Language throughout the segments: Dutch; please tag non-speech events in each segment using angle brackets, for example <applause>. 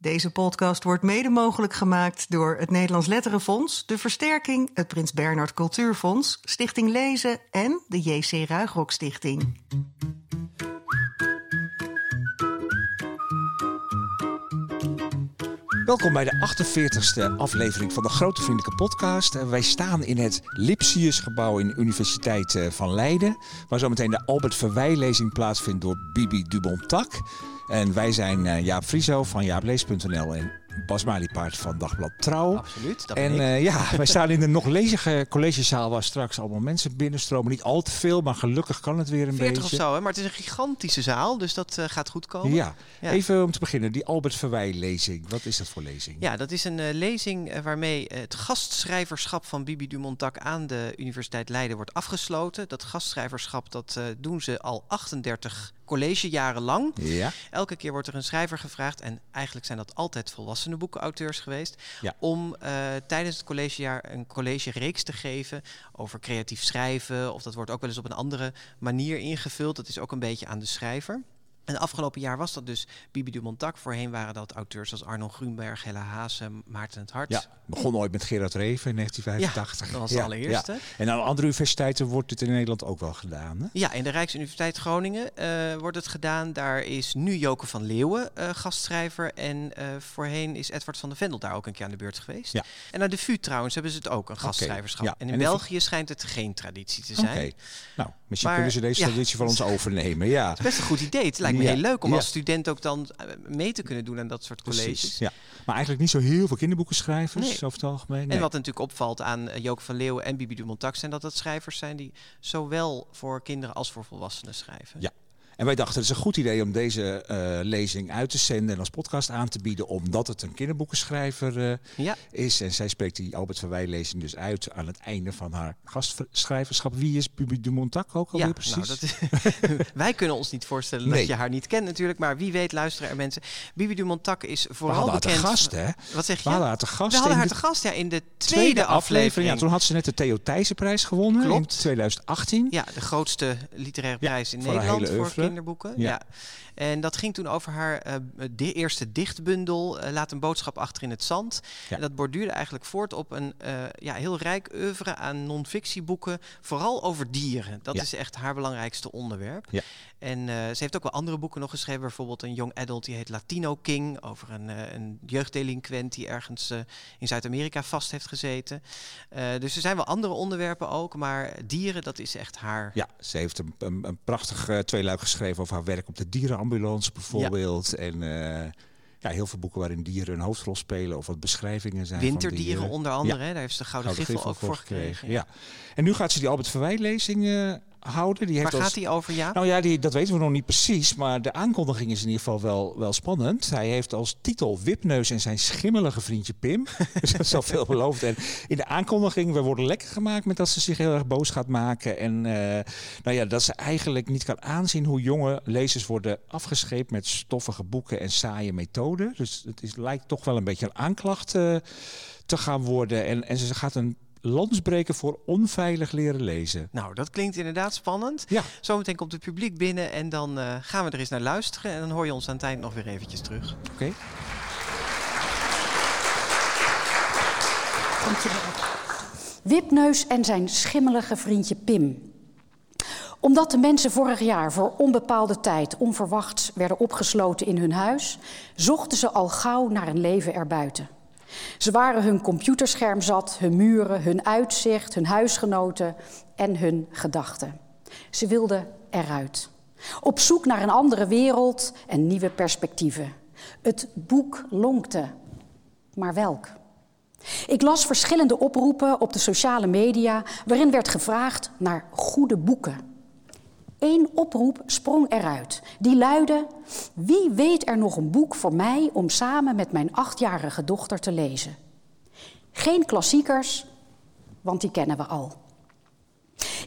Deze podcast wordt mede mogelijk gemaakt door het Nederlands Letterenfonds, de Versterking, het Prins Bernhard Cultuurfonds, Stichting Lezen en de JC Ruigrok Stichting. Welkom bij de 48e aflevering van de Grote Vriendelijke Podcast. Eh, Wij staan in het Lipsiusgebouw in de Universiteit eh, van Leiden. Waar zometeen de Albert Verwij-lezing plaatsvindt door Bibi Dubontak. En wij zijn eh, Jaap Frieso van jaaplees.nl en Bas Maliepaard van Dagblad Trouw. Absoluut. Dat En ben ik. eh, ja, <laughs> wij staan in de nog lezige collegezaal waar straks allemaal mensen binnenstromen. Niet al te veel, maar gelukkig kan het weer een 40 beetje. of zo, hè? maar het is een gigantische zaal, dus dat eh, gaat goed komen. Ja. Ja. even om te beginnen. Die Albert Verwij-lezing. Wat is dat voor lezing? Ja, dat is een lezing waarmee het gastschrijverschap van Bibi Dumontak aan de Universiteit Leiden wordt afgesloten. Dat gastschrijverschap dat, doen ze al 38 collegejaren lang. Ja. Elke keer wordt er een schrijver gevraagd, en eigenlijk zijn dat altijd volwassene boekenauteurs geweest, Ja. om eh, tijdens het collegejaar een collegereeks te geven over creatief schrijven. Of dat wordt ook wel eens op een andere manier ingevuld. Dat is ook een beetje aan de schrijver. En afgelopen jaar was dat dus Bibi Dumontak. Voorheen waren dat auteurs als Arno Grunberg, Hella Haase, Maarten het Hart. Ja, begon ooit met Gerard Reven in 1985. Ja, dat was de allereerste. ja. En aan andere universiteiten wordt dit in Nederland ook wel gedaan. Hè? Ja, in de Rijksuniversiteit Groningen eh, wordt het gedaan. Daar is nu Joke van Leeuwen eh, gastschrijver. En eh, voorheen is Edward van der Vendel daar ook een keer aan de beurt geweest. Ja. En aan de VU trouwens hebben ze het ook, een gastschrijverschap. En En in de België schijnt het geen traditie te Oké. zijn. Nou, misschien Maar- kunnen ze deze traditie van ons <laughs> overnemen. Ja, Het is best een goed idee. Het lijkt me heel leuk om als student ook dan eh, mee te kunnen doen aan dat soort colleges. precies. Ja. Maar eigenlijk niet zo heel veel kinderboekenschrijvers Nee. over het algemeen. Nee. En wat natuurlijk opvalt aan uh, Joke van Leeuwen en Bibi Dumontak zijn dat het schrijvers zijn die zowel voor kinderen als voor volwassenen schrijven. Ja. En wij dachten, het is een goed idee om deze eh, lezing uit te zenden en als podcast aan te bieden, omdat het een kinderboekenschrijver eh, Ja. is. En zij spreekt die Albert Verwij-lezing dus uit aan het einde van haar gastschrijverschap. Wie is Bibi Dumontak ook alweer Ja, precies? nou, dat is, <laughs> wij kunnen ons niet voorstellen Nee. dat je haar niet kent natuurlijk, maar wie weet luisteren er mensen. Bibi Dumontak is We vooral hadden haar te bekend. gast, hè? Wat zeg je? We hadden haar te gast We hadden in haar de te gast ja, in de tweede, aflevering. Ja, toen had ze net de Theo Thijssenprijs gewonnen Klopt. in 2018. Ja, de grootste literaire Ja, prijs in Nederland hele voor. Kinderboeken. Ja. Ja. En dat ging toen over haar eh, de eerste dichtbundel, eh, Laat een boodschap achter in het zand. Ja. En dat borduurde eigenlijk voort op een eh, ja, heel rijk oeuvre aan non-fictieboeken, vooral over dieren. Dat is echt haar belangrijkste onderwerp. Ja. En eh, ze heeft ook wel andere boeken nog geschreven, bijvoorbeeld een young adult die heet Latino King, over een, eh, een jeugddelinquent die ergens eh, in Zuid-Amerika vast heeft gezeten. Dus er zijn wel andere onderwerpen ook, maar dieren, dat is echt haar Ja, ze heeft een, een, een prachtig tweeluik geschreven over haar werk op de dierenambulance bijvoorbeeld. En ja, heel veel boeken waarin dieren een hoofdrol spelen of wat beschrijvingen zijn. van Winterdieren dieren. onder andere, hè, daar heeft ze de Gouden, Gouden Griffel ook voor gekregen. Ja. En nu gaat ze die Albert Verwij-lezing eh, houden. Die heeft Waar als- gaat die over, ja? Nou ja, die, dat weten we nog niet precies, maar de aankondiging is in ieder geval wel, wel spannend. Hij heeft als titel Wipneus en zijn schimmelige vriendje Pim. <laughs> dus dat is al veel beloofd. En in de aankondiging, we worden lekker gemaakt met dat ze zich heel erg boos gaat maken. En eh, nou ja, dat ze eigenlijk niet kan aanzien hoe jonge lezers worden afgescheept met stoffige boeken en saaie methoden. Dus het is, lijkt toch wel een beetje een aanklacht eh, te gaan worden. En, en ze gaat een lans breken voor onveilig leren lezen. Nou, dat klinkt inderdaad spannend. Ja. Zometeen komt het publiek binnen en dan eh, gaan we er eens naar luisteren. En dan hoor je ons aan het eind nog weer eventjes terug. Oké. Wipneus en zijn schimmelige vriendje Pim. Omdat de mensen vorig jaar voor onbepaalde tijd onverwachts werden opgesloten in hun huis, zochten ze al gauw naar een leven erbuiten. Ze waren hun computerscherm zat, hun muren, hun uitzicht, hun huisgenoten en hun gedachten. Ze wilden eruit. Op zoek naar een andere wereld en nieuwe perspectieven. Het boek lonkte. Maar welk? Ik las verschillende oproepen op de sociale media waarin werd gevraagd naar goede boeken. Eén oproep sprong eruit. Die luidde: Wie weet er nog een boek voor mij om samen met mijn achtjarige dochter te lezen? Geen klassiekers, want die kennen we al.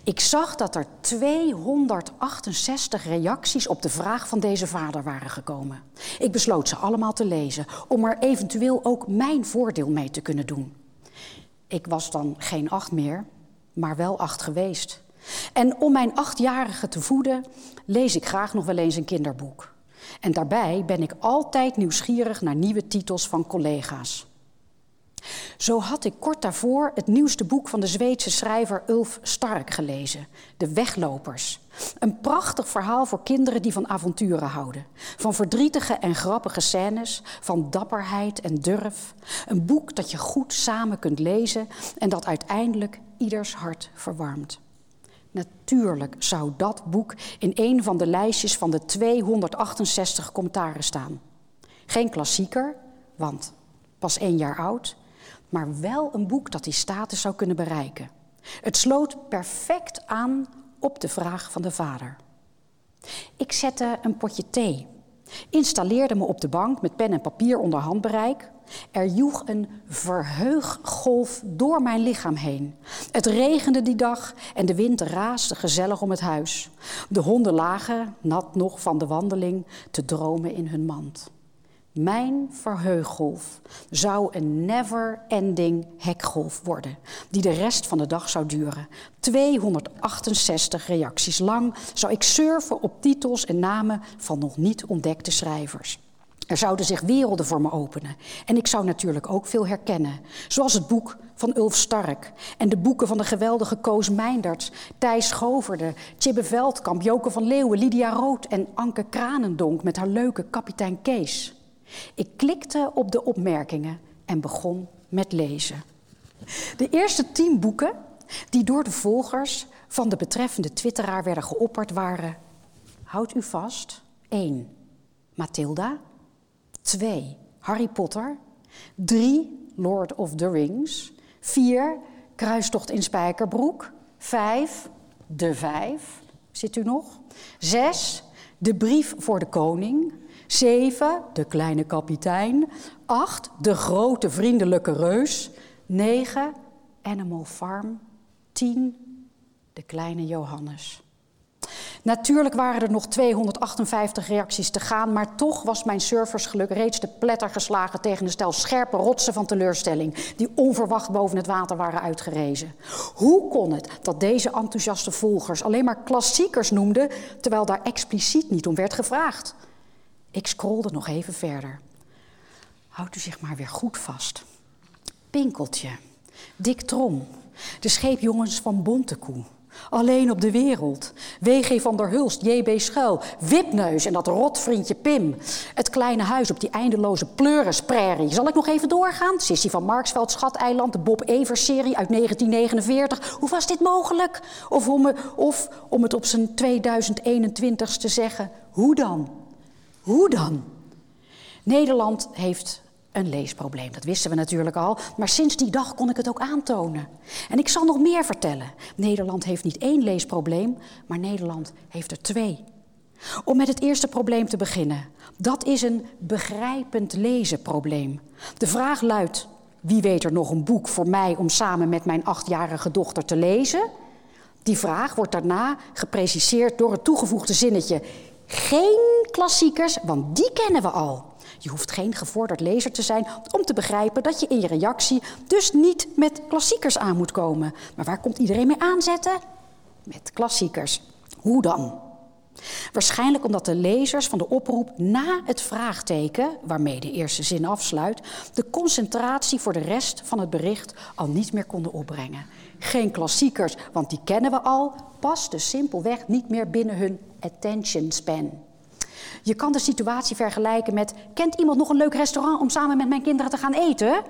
Ik zag dat er 268 reacties op de vraag van deze vader waren gekomen. Ik besloot ze allemaal te lezen, om er eventueel ook mijn voordeel mee te kunnen doen. Ik was dan geen acht meer, maar wel acht geweest. En om mijn achtjarige te voeden, lees ik graag nog wel eens een kinderboek. En daarbij ben ik altijd nieuwsgierig naar nieuwe titels van collega's. Zo had ik kort daarvoor het nieuwste boek van de Zweedse schrijver Ulf Stark gelezen, De Weglopers. Een prachtig verhaal voor kinderen die van avonturen houden. Van verdrietige en grappige scènes, van dapperheid en durf. Een boek dat je goed samen kunt lezen en dat uiteindelijk ieders hart verwarmt. Natuurlijk zou dat boek in een van de lijstjes van de 268 commentaren staan. Geen klassieker, want pas één jaar oud, maar wel een boek dat die status zou kunnen bereiken. Het sloot perfect aan op de vraag van de vader. Ik zette een potje thee, installeerde me op de bank met pen en papier onder handbereik. Er joeg een verheuggolf door mijn lichaam heen. Het regende die dag en de wind raasde gezellig om het huis. De honden lagen, nat nog van de wandeling, te dromen in hun mand. Mijn verheuggolf zou een never-ending hekgolf worden, die de rest van de dag zou duren. 268 reacties lang zou ik surfen op titels en namen van nog niet ontdekte schrijvers. Er zouden zich werelden voor me openen. En ik zou natuurlijk ook veel herkennen. Zoals het boek van Ulf Stark. En de boeken van de geweldige Koos Meinders, Thijs Goverde, Tjibbe Veldkamp, Joke van Leeuwen, Lydia Rood en Anke Kranendonk met haar leuke kapitein Kees. Ik klikte op de opmerkingen en begon met lezen. De eerste tien boeken die door de volgers van de betreffende twitteraar werden geopperd waren... Houd u vast, 1. Mathilda. 2. Harry Potter. 3. Lord of the Rings. 4. Kruistocht in Spijkerbroek. 5. De Vijf. Zit u nog? 6. De brief voor de koning. 7. De kleine kapitein. 8. De grote vriendelijke reus. 9. Animal Farm. 10. De kleine Johannes. Natuurlijk waren er nog 258 reacties te gaan, maar toch was mijn serversgeluk reeds de pletter geslagen tegen een stel scherpe rotsen van teleurstelling, die onverwacht boven het water waren uitgerezen. Hoe kon het dat deze enthousiaste volgers alleen maar klassiekers noemden, terwijl daar expliciet niet om werd gevraagd? Ik scrolde nog even verder. Houdt u zich maar weer goed vast. Pinkeltje, Dick Trom, de scheepjongens van Bontekoe. Alleen op de wereld. W.G. van der Hulst, J.B. Schuil, Wipneus en dat rotvriendje Pim. Het kleine huis op die eindeloze pleurisprairie. Zal ik nog even doorgaan? Sissy van Marksveld, Schateiland, de Bob Evers-serie uit 1949. Hoe was dit mogelijk? Of om, of om het op zijn 2021 te zeggen, hoe dan? Hoe dan? Nederland heeft een leesprobleem. Dat wisten we natuurlijk al, maar sinds die dag kon ik het ook aantonen. En ik zal nog meer vertellen. Nederland heeft niet één leesprobleem, maar Nederland heeft er twee. Om met het eerste probleem te beginnen. Dat is een begrijpend lezen probleem. De vraag luidt: wie weet er nog een boek voor mij om samen met mijn achtjarige dochter te lezen? Die vraag wordt daarna gepreciseerd door het toegevoegde zinnetje: geen klassiekers, want die kennen we al. Je hoeft geen gevorderd lezer te zijn om te begrijpen dat je in je reactie dus niet met klassiekers aan moet komen. Maar waar komt iedereen mee aanzetten? Met klassiekers. Hoe dan? Waarschijnlijk omdat de lezers van de oproep na het vraagteken, waarmee de eerste zin afsluit, de concentratie voor de rest van het bericht al niet meer konden opbrengen. Geen klassiekers, want die kennen we al, paste simpelweg niet meer binnen hun attention span. Je kan de situatie vergelijken met: kent iemand nog een leuk restaurant om samen met mijn kinderen te gaan eten?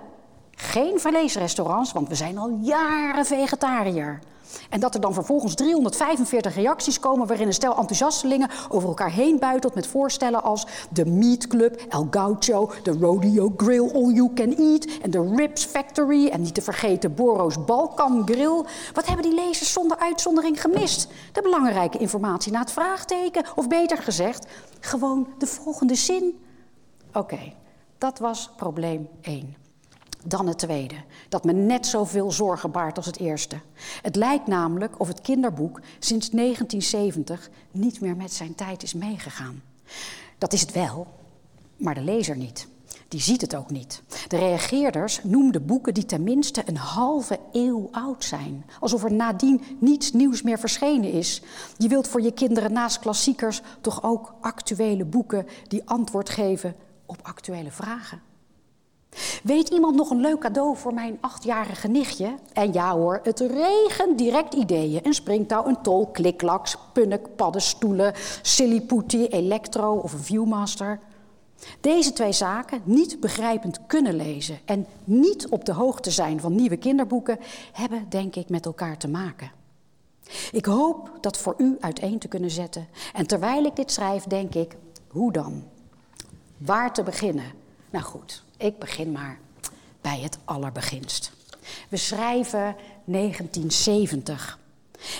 Geen vleesrestaurants, want we zijn al jaren vegetariër. En dat er dan vervolgens 345 reacties komen waarin een stel enthousiastelingen over elkaar heen buitelt met voorstellen als de Meat Club, El Gaucho, de Rodeo Grill All You Can Eat en de Ribs Factory en niet te vergeten Boro's Balkan Grill. Wat hebben die lezers zonder uitzondering gemist? De belangrijke informatie na het vraagteken, of beter gezegd, gewoon de volgende zin. Oké, dat was probleem 1. Dan het tweede, dat me net zoveel zorgen baart als het eerste. Het lijkt namelijk of het kinderboek sinds 1970 niet meer met zijn tijd is meegegaan. Dat is het wel, maar de lezer niet. Die ziet het ook niet. De reageerders noemden boeken die tenminste een halve eeuw oud zijn. Alsof er nadien niets nieuws meer verschenen is. Je wilt voor je kinderen naast klassiekers toch ook actuele boeken die antwoord geven op actuele vragen. Weet iemand nog een leuk cadeau voor mijn achtjarige nichtje? En ja hoor, het regent direct ideeën. Een springtouw, een tol, kliklaks, punnik, paddenstoelen, sillyputty, electro of een viewmaster. Deze twee zaken, niet begrijpend kunnen lezen en niet op de hoogte zijn van nieuwe kinderboeken, hebben denk ik met elkaar te maken. Ik hoop dat voor u uiteen te kunnen zetten. En terwijl ik dit schrijf, denk ik, hoe dan? Waar te beginnen? Nou goed, ik begin maar bij het allerbeginst. We schrijven 1970.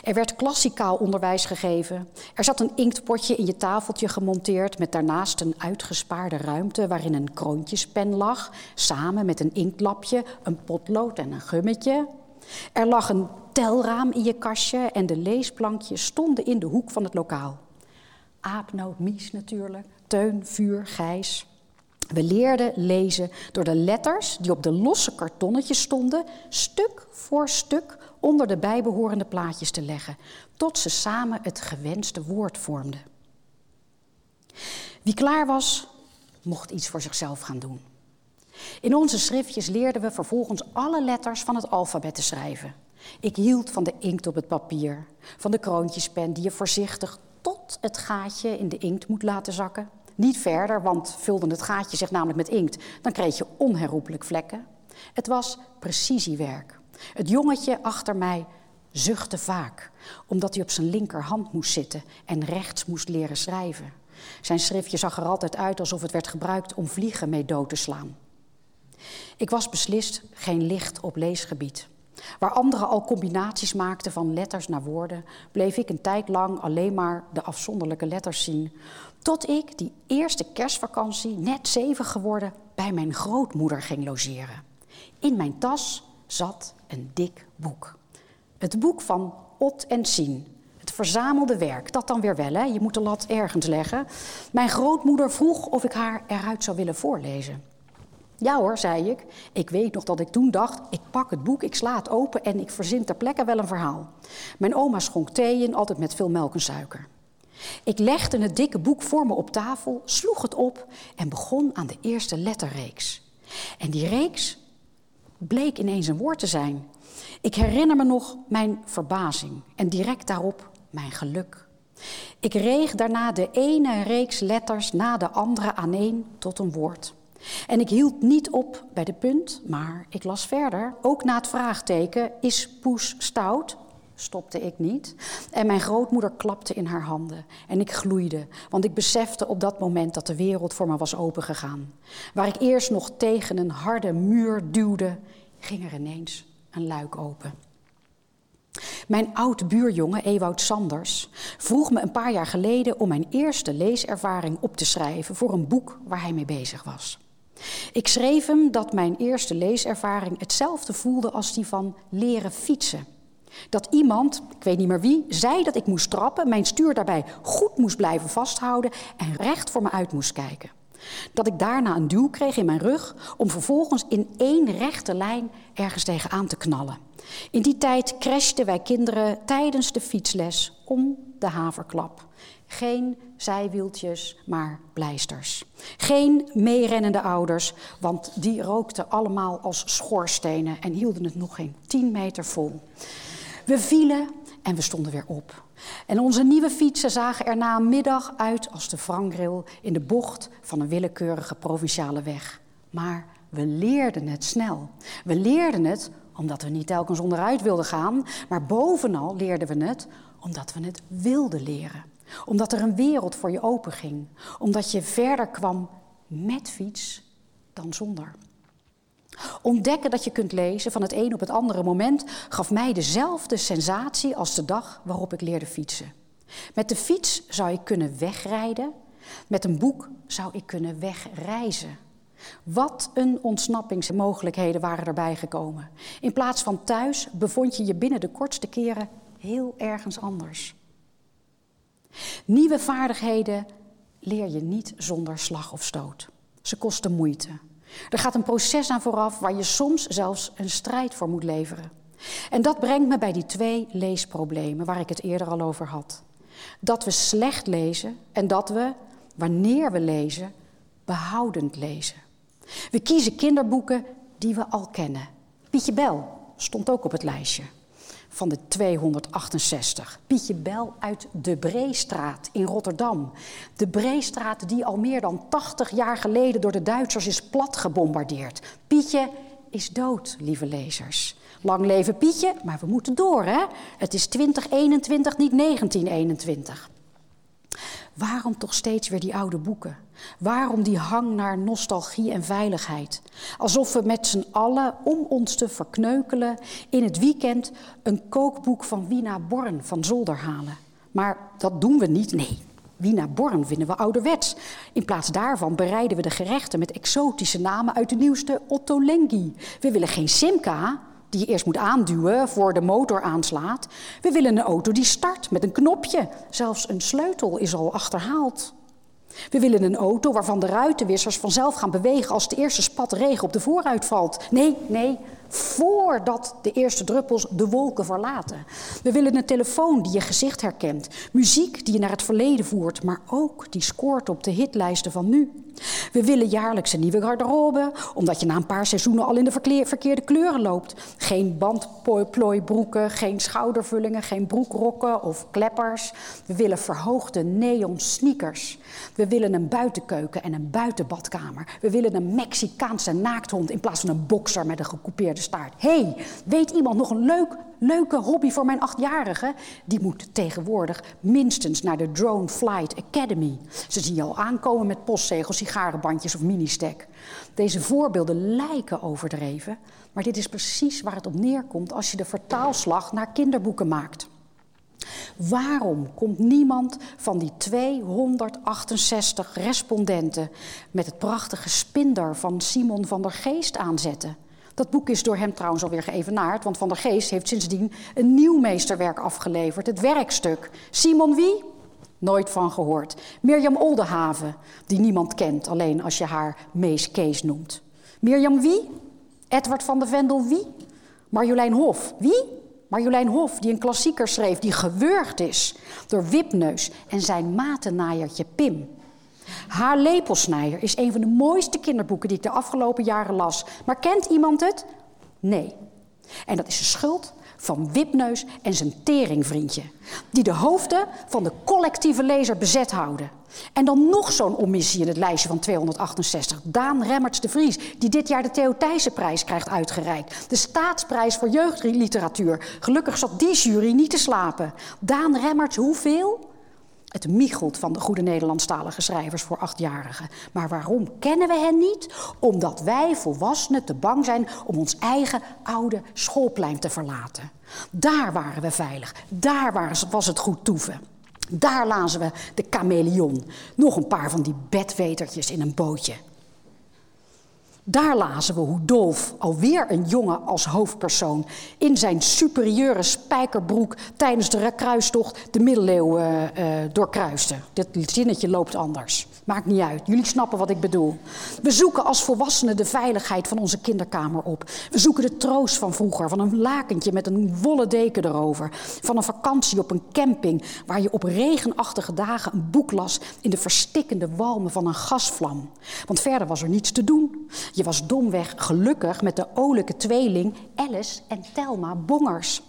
Er werd klassikaal onderwijs gegeven. Er zat een inktpotje in je tafeltje gemonteerd met daarnaast een uitgespaarde ruimte waarin een kroontjespen lag, samen met een inktlapje, een potlood en een gummetje. Er lag een telraam in je kastje en de leesplankjes stonden in de hoek van het lokaal. Aapnoot, Mies natuurlijk, Teun, Vuur, Gijs. We leerden lezen door de letters die op de losse kartonnetjes stonden, stuk voor stuk onder de bijbehorende plaatjes te leggen, tot ze samen het gewenste woord vormden. Wie klaar was, mocht iets voor zichzelf gaan doen. In onze schriftjes leerden we vervolgens alle letters van het alfabet te schrijven. Ik hield van de inkt op het papier, van de kroontjespen die je voorzichtig tot het gaatje in de inkt moet laten zakken. Niet verder, want vulde het gaatje zich namelijk met inkt, dan kreeg je onherroepelijk vlekken. Het was precisiewerk. Het jongetje achter mij zuchtte vaak, omdat hij op zijn linkerhand moest zitten en rechts moest leren schrijven. Zijn schriftje zag er altijd uit alsof het werd gebruikt om vliegen mee dood te slaan. Ik was beslist geen licht op leesgebied. Waar anderen al combinaties maakten van letters naar woorden, bleef ik een tijd lang alleen maar de afzonderlijke letters zien. Tot ik die eerste kerstvakantie, net zeven geworden, bij mijn grootmoeder ging logeren. In mijn tas zat een dik boek. Het boek van Ot en Sien. Het verzamelde werk, dat dan weer wel, hè? je moet de lat ergens leggen. Mijn grootmoeder vroeg of ik haar eruit zou willen voorlezen. Ja hoor, zei ik. Ik weet nog dat ik toen dacht, ik pak het boek, ik sla het open en ik verzin ter plekke wel een verhaal. Mijn oma schonk thee in, altijd met veel melk en suiker. Ik legde het dikke boek voor me op tafel, sloeg het op en begon aan de eerste letterreeks. En die reeks bleek ineens een woord te zijn. Ik herinner me nog mijn verbazing en direct daarop mijn geluk. Ik reeg daarna de ene reeks letters na de andere aaneen tot een woord. En ik hield niet op bij de punt, maar ik las verder. Ook na het vraagteken: Is Poes stout? Stopte ik niet. En mijn grootmoeder klapte in haar handen. En ik gloeide, want ik besefte op dat moment dat de wereld voor me was opengegaan. Waar ik eerst nog tegen een harde muur duwde, ging er ineens een luik open. Mijn oud buurjongen Ewout Sanders vroeg me een paar jaar geleden om mijn eerste leeservaring op te schrijven voor een boek waar hij mee bezig was. Ik schreef hem dat mijn eerste leeservaring hetzelfde voelde als die van leren fietsen. Dat iemand, ik weet niet meer wie, zei dat ik moest trappen, mijn stuur daarbij goed moest blijven vasthouden en recht voor me uit moest kijken. Dat ik daarna een duw kreeg in mijn rug om vervolgens in één rechte lijn ergens tegenaan te knallen. In die tijd crashten wij kinderen tijdens de fietsles om de haverklap. Geen zijwieltjes, maar pleisters. Geen meerennende ouders, want die rookten allemaal als schoorstenen en hielden het nog geen tien meter vol. We vielen en we stonden weer op. En onze nieuwe fietsen zagen er na een middag uit als de wrangril in de bocht van een willekeurige provinciale weg. Maar we leerden het snel. We leerden het omdat we niet telkens onderuit wilden gaan, maar bovenal leerden we het omdat we het wilden leren. Omdat er een wereld voor je openging. Omdat je verder kwam met fiets dan zonder. Ontdekken dat je kunt lezen van het een op het andere moment gaf mij dezelfde sensatie als de dag waarop ik leerde fietsen. Met de fiets zou ik kunnen wegrijden, met een boek zou ik kunnen wegreizen. Wat een ontsnappingsmogelijkheden waren erbij gekomen. In plaats van thuis bevond je je binnen de kortste keren heel ergens anders. Nieuwe vaardigheden leer je niet zonder slag of stoot. Ze kosten moeite. Er gaat een proces aan vooraf waar je soms zelfs een strijd voor moet leveren. En dat brengt me bij die twee leesproblemen waar ik het eerder al over had. Dat we slecht lezen en dat we, wanneer we lezen, behoudend lezen. We kiezen kinderboeken die we al kennen. Pietje Bel stond ook op het lijstje van de 268. Pietje Bel uit de Breestraat in Rotterdam. De Breestraat die al meer dan 80 jaar geleden door de Duitsers is plat gebombardeerd. Pietje is dood, lieve lezers. Lang leven Pietje, maar we moeten door, hè? Het is 2021, niet 1921. Waarom toch steeds weer die oude boeken? Waarom die hang naar nostalgie en veiligheid? Alsof we met z'n allen, om ons te verkneukelen, in het weekend een kookboek van Wina Born van zolder halen. Maar dat doen we niet, nee. Wina Born vinden we ouderwets. In plaats daarvan bereiden we de gerechten met exotische namen uit de nieuwste Otto Lengi. We willen geen Simca, die je eerst moet aanduwen voor de motor aanslaat. We willen een auto die start met een knopje. Zelfs een sleutel is al achterhaald. We willen een auto waarvan de ruitenwissers vanzelf gaan bewegen als de eerste spat regen op de vooruit valt. Nee, nee, voordat de eerste druppels de wolken verlaten. We willen een telefoon die je gezicht herkent, muziek die je naar het verleden voert, maar ook die scoort op de hitlijsten van nu. We willen jaarlijks een nieuwe garderobe, omdat je na een paar seizoenen al in de verkeerde kleuren loopt. Geen bandplooibroeken, geen schoudervullingen, geen broekrokken of kleppers. We willen verhoogde neon sneakers. We willen een buitenkeuken en een buitenbadkamer. We willen een Mexicaanse naakthond in plaats van een bokser met een gecoupeerde staart. hey, weet iemand nog een leuk, leuke hobby voor mijn achtjarige? Die moet tegenwoordig minstens naar de Drone Flight Academy. Ze zien je al aankomen met postzegels, sigarenbandjes of mini-stack. Deze voorbeelden lijken overdreven, maar dit is precies waar het op neerkomt als je de vertaalslag naar kinderboeken maakt. Waarom komt niemand van die 268 respondenten met het prachtige spinder van Simon van der Geest aanzetten? Dat boek is door hem trouwens alweer geëvenaard, want Van der Geest heeft sindsdien een nieuw meesterwerk afgeleverd, het werkstuk. Simon wie? Nooit van gehoord. Mirjam Oldenhaven, die niemand kent, alleen als je haar Mees Kees noemt. Mirjam wie? Edward van de Vendel wie? Marjolein Hof. Wie? Marjolein Hof, die een klassieker schreef die gewurgd is door Wipneus en zijn matennaaiertje Pim. Haar lepelsnijer is een van de mooiste kinderboeken die ik de afgelopen jaren las. Maar kent iemand het? Nee. En dat is de schuld van Wipneus en zijn teringvriendje. Die de hoofden van de collectieve lezer bezet houden. En dan nog zo'n omissie in het lijstje van 268. Daan Remmerts de Vries, die dit jaar de Theo Thijssenprijs krijgt uitgereikt. De staatsprijs voor jeugdliteratuur. Gelukkig zat die jury niet te slapen. Daan Remmerts, hoeveel? Het michelt van de goede Nederlandstalige schrijvers voor achtjarigen. Maar waarom kennen we hen niet? Omdat wij volwassenen te bang zijn om ons eigen oude schoolplein te verlaten. Daar waren we veilig. Daar was het goed toeven. Daar lazen we de chameleon. Nog een paar van die bedwetertjes in een bootje. Daar lazen we hoe Dolf, alweer een jongen als hoofdpersoon, in zijn superieure spijkerbroek tijdens de kruistocht de middeleeuwen uh, doorkruiste. Dit zinnetje loopt anders. Maakt niet uit. Jullie snappen wat ik bedoel. We zoeken als volwassenen de veiligheid van onze kinderkamer op. We zoeken de troost van vroeger, van een lakentje met een wollen deken erover. Van een vakantie op een camping waar je op regenachtige dagen een boek las in de verstikkende walmen van een gasvlam. Want verder was er niets te doen. Je was domweg gelukkig met de olijke tweeling Alice en Thelma Bongers.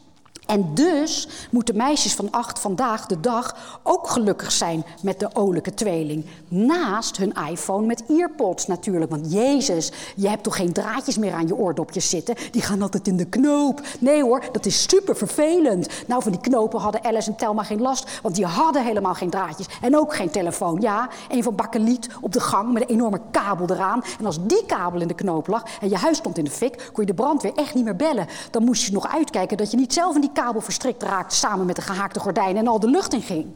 En dus moeten meisjes van acht vandaag de dag ook gelukkig zijn met de olijke tweeling. Naast hun iPhone met earpods natuurlijk. Want Jezus, je hebt toch geen draadjes meer aan je oordopjes zitten? Die gaan altijd in de knoop. Nee hoor, dat is super vervelend. Nou, van die knopen hadden Alice en Telma geen last. Want die hadden helemaal geen draadjes. En ook geen telefoon. Ja, een van bakkeliet op de gang met een enorme kabel eraan. En als die kabel in de knoop lag en je huis stond in de fik... kon je de brandweer echt niet meer bellen. Dan moest je nog uitkijken dat je niet zelf in die kabel verstrikt raakte samen met de gehaakte gordijnen en al de lucht in ging.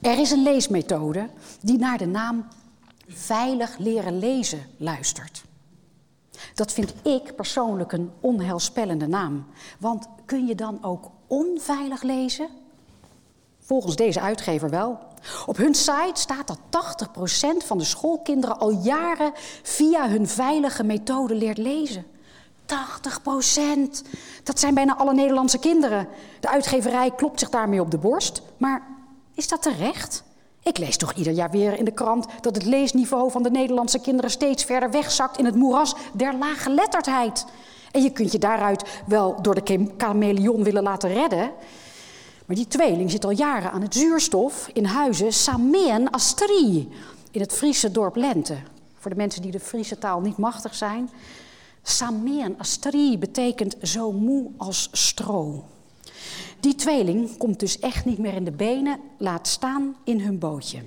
Er is een leesmethode die naar de naam veilig leren lezen luistert. Dat vind ik persoonlijk een onheilspellende naam. Want kun je dan ook onveilig lezen? Volgens deze uitgever wel. Op hun site staat dat 80% van de schoolkinderen al jaren via hun veilige methode leert lezen. 80%! Dat zijn bijna alle Nederlandse kinderen. De uitgeverij klopt zich daarmee op de borst. Maar is dat terecht? Ik lees toch ieder jaar weer in de krant dat het leesniveau van de Nederlandse kinderen steeds verder wegzakt in het moeras der lage letterdheid. En je kunt je daaruit wel door de chameleon willen laten redden. Maar die tweeling zit al jaren aan het zuurstof in huizen Sameen Astri in het Friese dorp Lente. Voor de mensen die de Friese taal niet machtig zijn. Sameen Astri betekent zo moe als stro. Die tweeling komt dus echt niet meer in de benen, laat staan in hun bootje.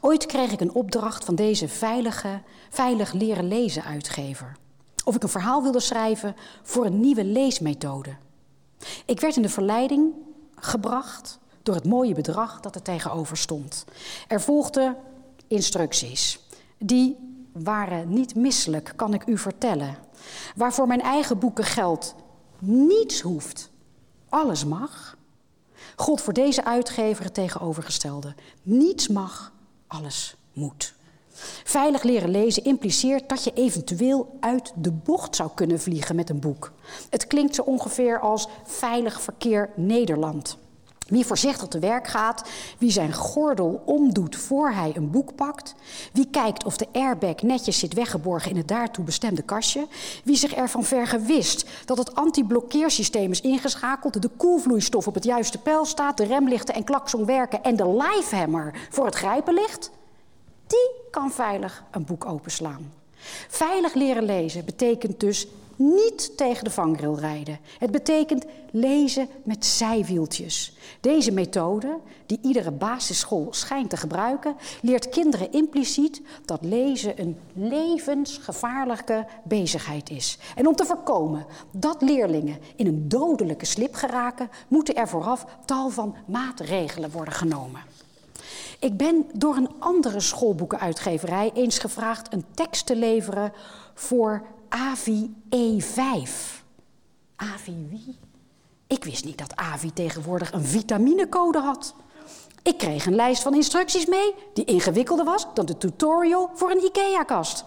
Ooit kreeg ik een opdracht van deze veilige, veilig leren lezen uitgever. Of ik een verhaal wilde schrijven voor een nieuwe leesmethode. Ik werd in de verleiding gebracht door het mooie bedrag dat er tegenover stond. Er volgden instructies. Die waren niet misselijk, kan ik u vertellen. Waarvoor mijn eigen boeken geld niets hoeft, alles mag. God voor deze uitgever het tegenovergestelde. Niets mag, alles moet. Veilig leren lezen impliceert dat je eventueel uit de bocht zou kunnen vliegen met een boek. Het klinkt zo ongeveer als veilig verkeer Nederland. Wie voorzichtig te werk gaat, wie zijn gordel omdoet voor hij een boek pakt, wie kijkt of de airbag netjes zit weggeborgen in het daartoe bestemde kastje, wie zich ervan vergewist dat het anti-blokkeersysteem is ingeschakeld, de koelvloeistof op het juiste pijl staat, de remlichten en klakson werken en de lifehammer voor het grijpen ligt, die kan veilig een boek openslaan. Veilig leren lezen betekent dus niet tegen de vangrail rijden. Het betekent lezen met zijwieltjes. Deze methode, die iedere basisschool schijnt te gebruiken, leert kinderen impliciet dat lezen een levensgevaarlijke bezigheid is. En om te voorkomen dat leerlingen in een dodelijke slip geraken, moeten er vooraf tal van maatregelen worden genomen. Ik ben door een andere schoolboekenuitgeverij eens gevraagd een tekst te leveren voor AVI E5. AVI wie? Ik wist niet dat AVI tegenwoordig een vitaminecode had. Ik kreeg een lijst van instructies mee die ingewikkelder was dan de tutorial voor een IKEA-kast.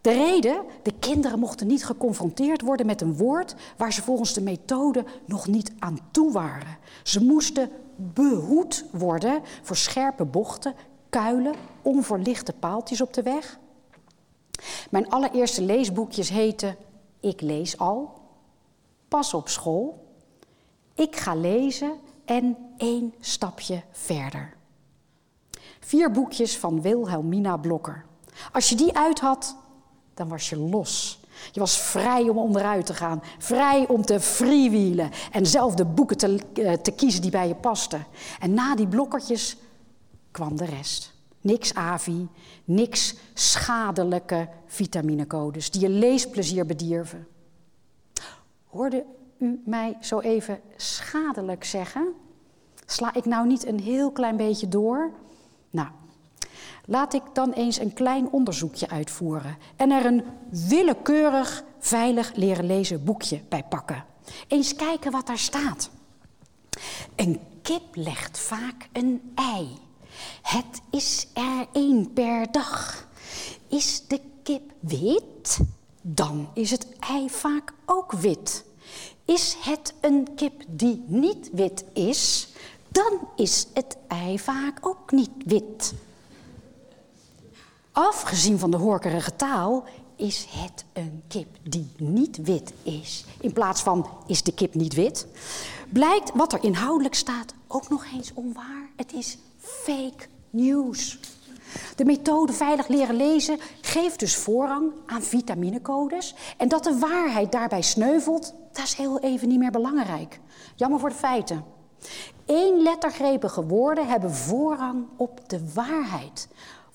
De reden, de kinderen mochten niet geconfronteerd worden met een woord waar ze volgens de methode nog niet aan toe waren. Ze moesten behoed worden voor scherpe bochten, kuilen, onverlichte paaltjes op de weg. Mijn allereerste leesboekjes heten Ik lees al, Pas op school, Ik ga lezen en één stapje verder. Vier boekjes van Wilhelmina Blokker. Als je die uit had, dan was je los. Je was vrij om onderuit te gaan, vrij om te freewheelen en zelf de boeken te, uh, te kiezen die bij je pasten. En na die blokkertjes kwam de rest. Niks AVI, niks schadelijke vitaminecodes die je leesplezier bedierven. Hoorde u mij zo even schadelijk zeggen? Sla ik nou niet een heel klein beetje door? Nou, laat ik dan eens een klein onderzoekje uitvoeren en er een willekeurig veilig leren lezen boekje bij pakken. Eens kijken wat daar staat. Een kip legt vaak een ei. Het is er één per dag. Is de kip wit, dan is het ei vaak ook wit. Is het een kip die niet wit is, dan is het ei vaak ook niet wit. Afgezien van de horkerige taal is het een kip die niet wit is. In plaats van is de kip niet wit, blijkt wat er inhoudelijk staat ook nog eens onwaar. Het is fake news. De methode veilig leren lezen geeft dus voorrang aan vitaminecodes. En dat de waarheid daarbij sneuvelt, dat is heel even niet meer belangrijk. Jammer voor de feiten. Eén lettergrepige woorden hebben voorrang op de waarheid.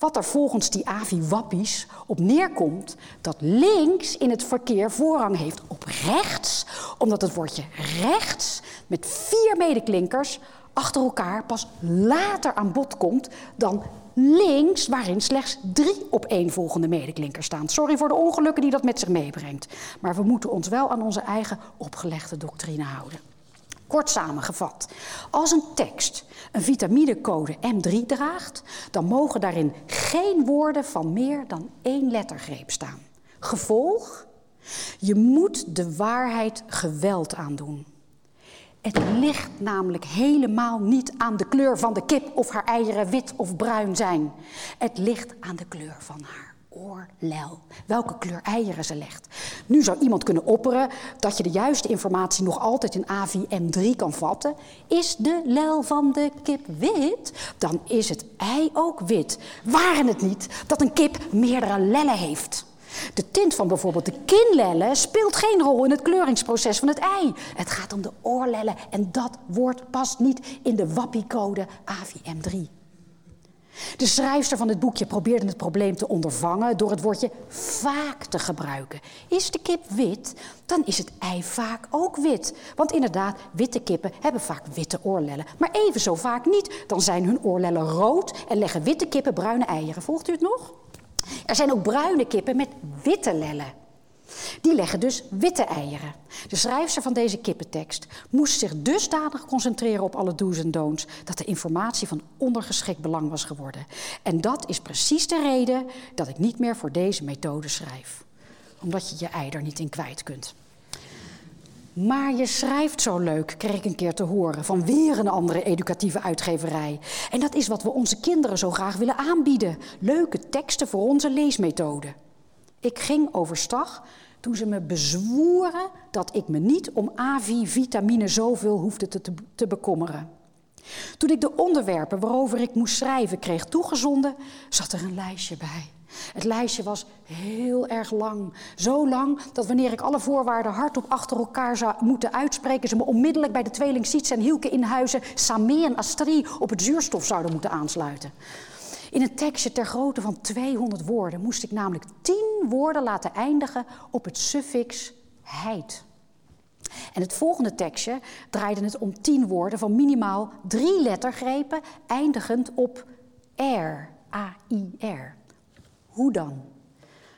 Wat er volgens die avi-wappies op neerkomt, dat links in het verkeer voorrang heeft op rechts, omdat het woordje rechts met vier medeklinkers achter elkaar pas later aan bod komt dan links, waarin slechts drie op volgende medeklinkers staan. Sorry voor de ongelukken die dat met zich meebrengt. Maar we moeten ons wel aan onze eigen opgelegde doctrine houden. Kort samengevat, als een tekst een vitaminecode M3 draagt, dan mogen daarin geen woorden van meer dan één lettergreep staan. Gevolg? Je moet de waarheid geweld aandoen. Het ligt namelijk helemaal niet aan de kleur van de kip of haar eieren wit of bruin zijn. Het ligt aan de kleur van haar oorlel. Welke kleur eieren ze legt. Nu zou iemand kunnen opperen dat je de juiste informatie nog altijd in AVI M3 kan vatten. Is de lel van de kip wit, dan is het ei ook wit. Waren het niet dat een kip meerdere lellen heeft? De tint van bijvoorbeeld de kinlellen speelt geen rol in het kleuringsproces van het ei. Het gaat om de oorlellen en dat woord past niet in de WAPI-code AVM3. De schrijfster van het boekje probeerde het probleem te ondervangen door het woordje vaak te gebruiken. Is de kip wit, dan is het ei vaak ook wit. Want inderdaad, witte kippen hebben vaak witte oorlellen. Maar even zo vaak niet. Dan zijn hun oorlellen rood en leggen witte kippen bruine eieren. Volgt u het nog? Er zijn ook bruine kippen met witte lellen. Die leggen dus witte eieren. De schrijfster van deze kippentekst moest zich dusdanig concentreren op alle do's en don'ts dat de informatie van ondergeschikt belang was geworden. En dat is precies de reden dat ik niet meer voor deze methode schrijf. Omdat je je ei er niet in kwijt kunt. Maar je schrijft zo leuk, kreeg ik een keer te horen van weer een andere educatieve uitgeverij. En dat is wat we onze kinderen zo graag willen aanbieden: leuke teksten voor onze leesmethode. Ik ging overstag toen ze me bezwoeren dat ik me niet om AVI-vitamine zoveel hoefde te, bekommeren. Toen ik de onderwerpen waarover ik moest schrijven kreeg toegezonden, zat er een lijstje bij. Het lijstje was heel erg lang. Zo lang dat wanneer ik alle voorwaarden hardop achter elkaar zou moeten uitspreken, ze me onmiddellijk bij de tweeling Siets en Hielke in huizen, Samé en Astrid op het zuurstof zouden moeten aansluiten. In een tekstje ter grootte van 200 woorden moest ik namelijk 10 woorden laten eindigen op het suffix heid. En het volgende tekstje draaide het om 10 woorden van minimaal drie lettergrepen, eindigend op R, A-I-R. Hoe dan?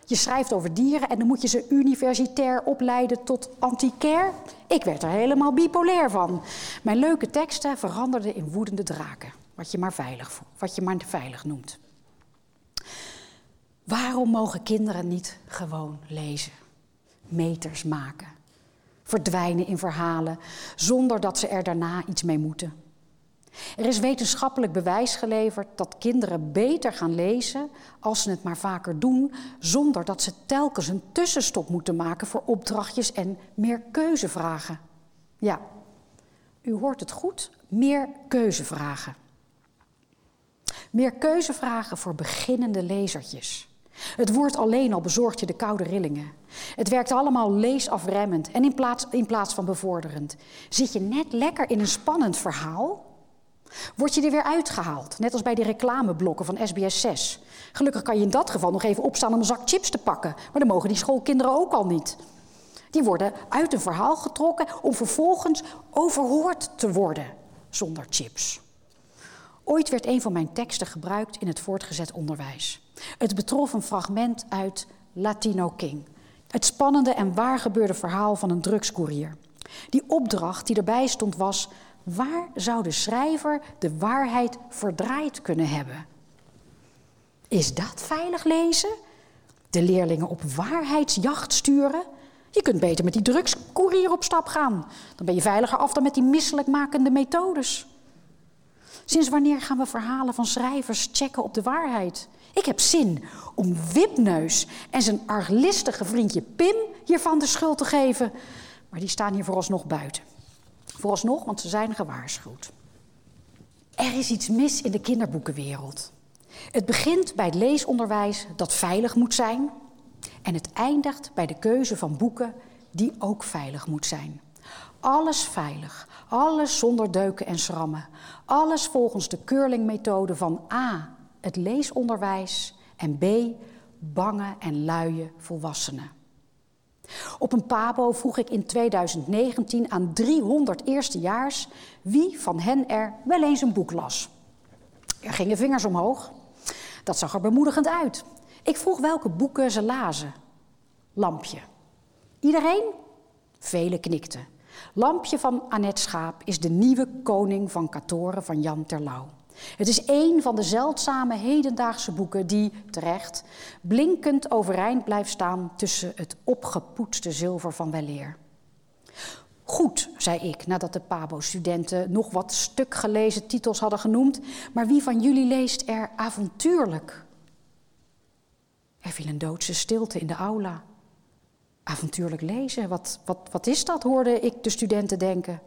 Je schrijft over dieren en dan moet je ze universitair opleiden tot antiquair. Ik werd er helemaal bipolair van. Mijn leuke teksten veranderden in woedende draken, wat je maar veilig, wat je maar veilig noemt. Waarom mogen kinderen niet gewoon lezen, meters maken, verdwijnen in verhalen zonder dat ze er daarna iets mee moeten? Er is wetenschappelijk bewijs geleverd dat kinderen beter gaan lezen als ze het maar vaker doen, zonder dat ze telkens een tussenstop moeten maken voor opdrachtjes en meer keuzevragen. Ja, u hoort het goed, meer keuzevragen. Meer keuzevragen voor beginnende lezertjes. Het woord alleen al bezorgt je de koude rillingen. Het werkt allemaal leesafremmend en in plaats, in plaats van bevorderend. Zit je net lekker in een spannend verhaal? Word je er weer uitgehaald, net als bij die reclameblokken van SBS 6. Gelukkig kan je in dat geval nog even opstaan om een zak chips te pakken, maar dan mogen die schoolkinderen ook al niet. Die worden uit een verhaal getrokken om vervolgens overhoord te worden zonder chips. Ooit werd een van mijn teksten gebruikt in het voortgezet onderwijs. Het betrof een fragment uit Latino King. Het spannende en waargebeurde verhaal van een drugscourier. Die opdracht die erbij stond was: waar zou de schrijver de waarheid verdraaid kunnen hebben? Is dat veilig lezen? De leerlingen op waarheidsjacht sturen? Je kunt beter met die drugscourier op stap gaan. Dan ben je veiliger af dan met die misselijkmakende methodes. Sinds wanneer gaan we verhalen van schrijvers checken op de waarheid? Ik heb zin om Wipneus en zijn arglistige vriendje Pim hiervan de schuld te geven. Maar die staan hier vooralsnog buiten. Vooralsnog, want ze zijn gewaarschuwd. Er is iets mis in de kinderboekenwereld. Het begint bij het leesonderwijs dat veilig moet zijn. En het eindigt bij de keuze van boeken die ook veilig moet zijn. Alles veilig, alles zonder deuken en schrammen. Alles volgens de Curling-methode van A, het leesonderwijs, en B, bange en luie volwassenen. Op een pabo vroeg ik in 2019 aan 300 eerstejaars wie van hen er wel eens een boek las. Er gingen vingers omhoog. Dat zag er bemoedigend uit. Ik vroeg welke boeken ze lazen. Lampje. Iedereen? Velen knikten. Lampje van Annette Schaap is de nieuwe koning van Katoren van Jan Terlouw. Het is een van de zeldzame hedendaagse boeken die, terecht, blinkend overeind blijft staan tussen het opgepoetste zilver van weleer. Goed, zei ik, nadat de Pabo-studenten nog wat stuk gelezen titels hadden genoemd, maar wie van jullie leest er avontuurlijk? Er viel een doodse stilte in de aula. Avontuurlijk lezen, wat, wat, wat is dat, hoorde ik de studenten denken.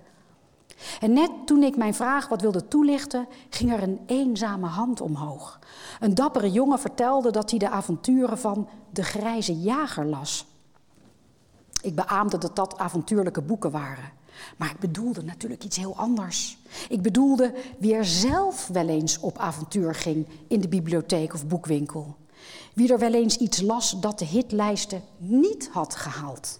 En net toen ik mijn vraag wat wilde toelichten, ging er een eenzame hand omhoog. Een dappere jongen vertelde dat hij de avonturen van de grijze jager las. Ik beaamde dat dat avontuurlijke boeken waren. Maar ik bedoelde natuurlijk iets heel anders. Ik bedoelde wie er zelf wel eens op avontuur ging in de bibliotheek of boekwinkel. Wie er wel eens iets las dat de hitlijsten niet had gehaald.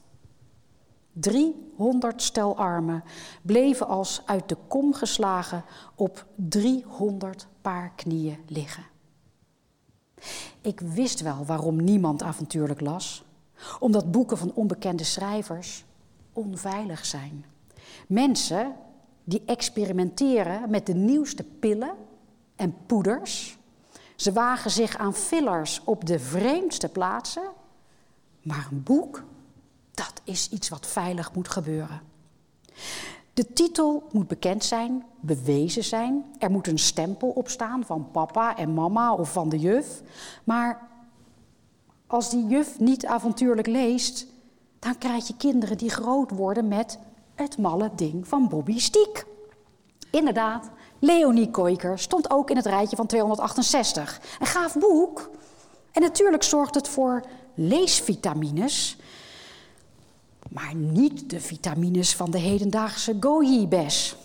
300 stel armen bleven als uit de kom geslagen op 300 paar knieën liggen. Ik wist wel waarom niemand avontuurlijk las. Omdat boeken van onbekende schrijvers onveilig zijn. Mensen die experimenteren met de nieuwste pillen en poeders. Ze wagen zich aan fillers op de vreemdste plaatsen. Maar een boek dat is iets wat veilig moet gebeuren. De titel moet bekend zijn, bewezen zijn. Er moet een stempel op staan van papa en mama of van de juf. Maar als die juf niet avontuurlijk leest, dan krijg je kinderen die groot worden met het malle ding van Bobby Stiek. Inderdaad, Leonie Koiker stond ook in het rijtje van 268. Een gaaf boek. En natuurlijk zorgt het voor leesvitamines maar niet de vitamines van de hedendaagse goji-bes,